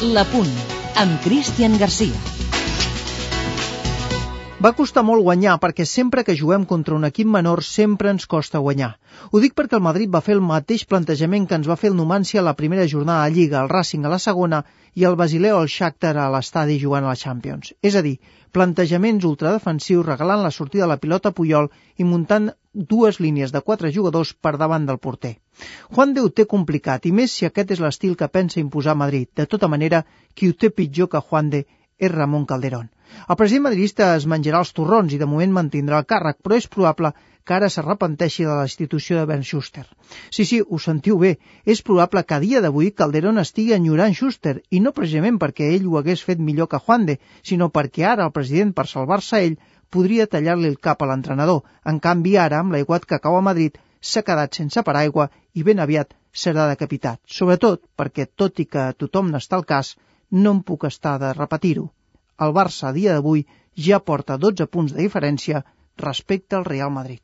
La Punt, amb Cristian Garcia. Va costar molt guanyar perquè sempre que juguem contra un equip menor sempre ens costa guanyar. Ho dic perquè el Madrid va fer el mateix plantejament que ens va fer el Numancia a la primera jornada de Lliga, el Racing a la segona i el Basileo al Shakhtar a l'estadi jugant a la Champions. És a dir, plantejaments ultradefensius regalant la sortida de la pilota a Puyol i muntant dues línies de quatre jugadors per davant del porter. Juan ho té complicat, i més si aquest és l'estil que pensa imposar Madrid. De tota manera, qui ho té pitjor que Juan de és Ramon Calderón. El president madridista es menjarà els torrons i de moment mantindrà el càrrec, però és probable que ara s'arrepenteixi de la institució de Ben Schuster. Sí, sí, ho sentiu bé. És probable que a dia d'avui Calderón estigui enyorant Schuster, i no precisament perquè ell ho hagués fet millor que Juan de, sinó perquè ara el president, per salvar-se ell, podria tallar-li el cap a l'entrenador. En canvi, ara, amb l'aiguat que cau a Madrid, s'ha quedat sense paraigua i ben aviat serà decapitat. Sobretot perquè, tot i que tothom n'està al cas, no em puc estar de repetir-ho el Barça a dia d'avui ja porta 12 punts de diferència respecte al Real Madrid.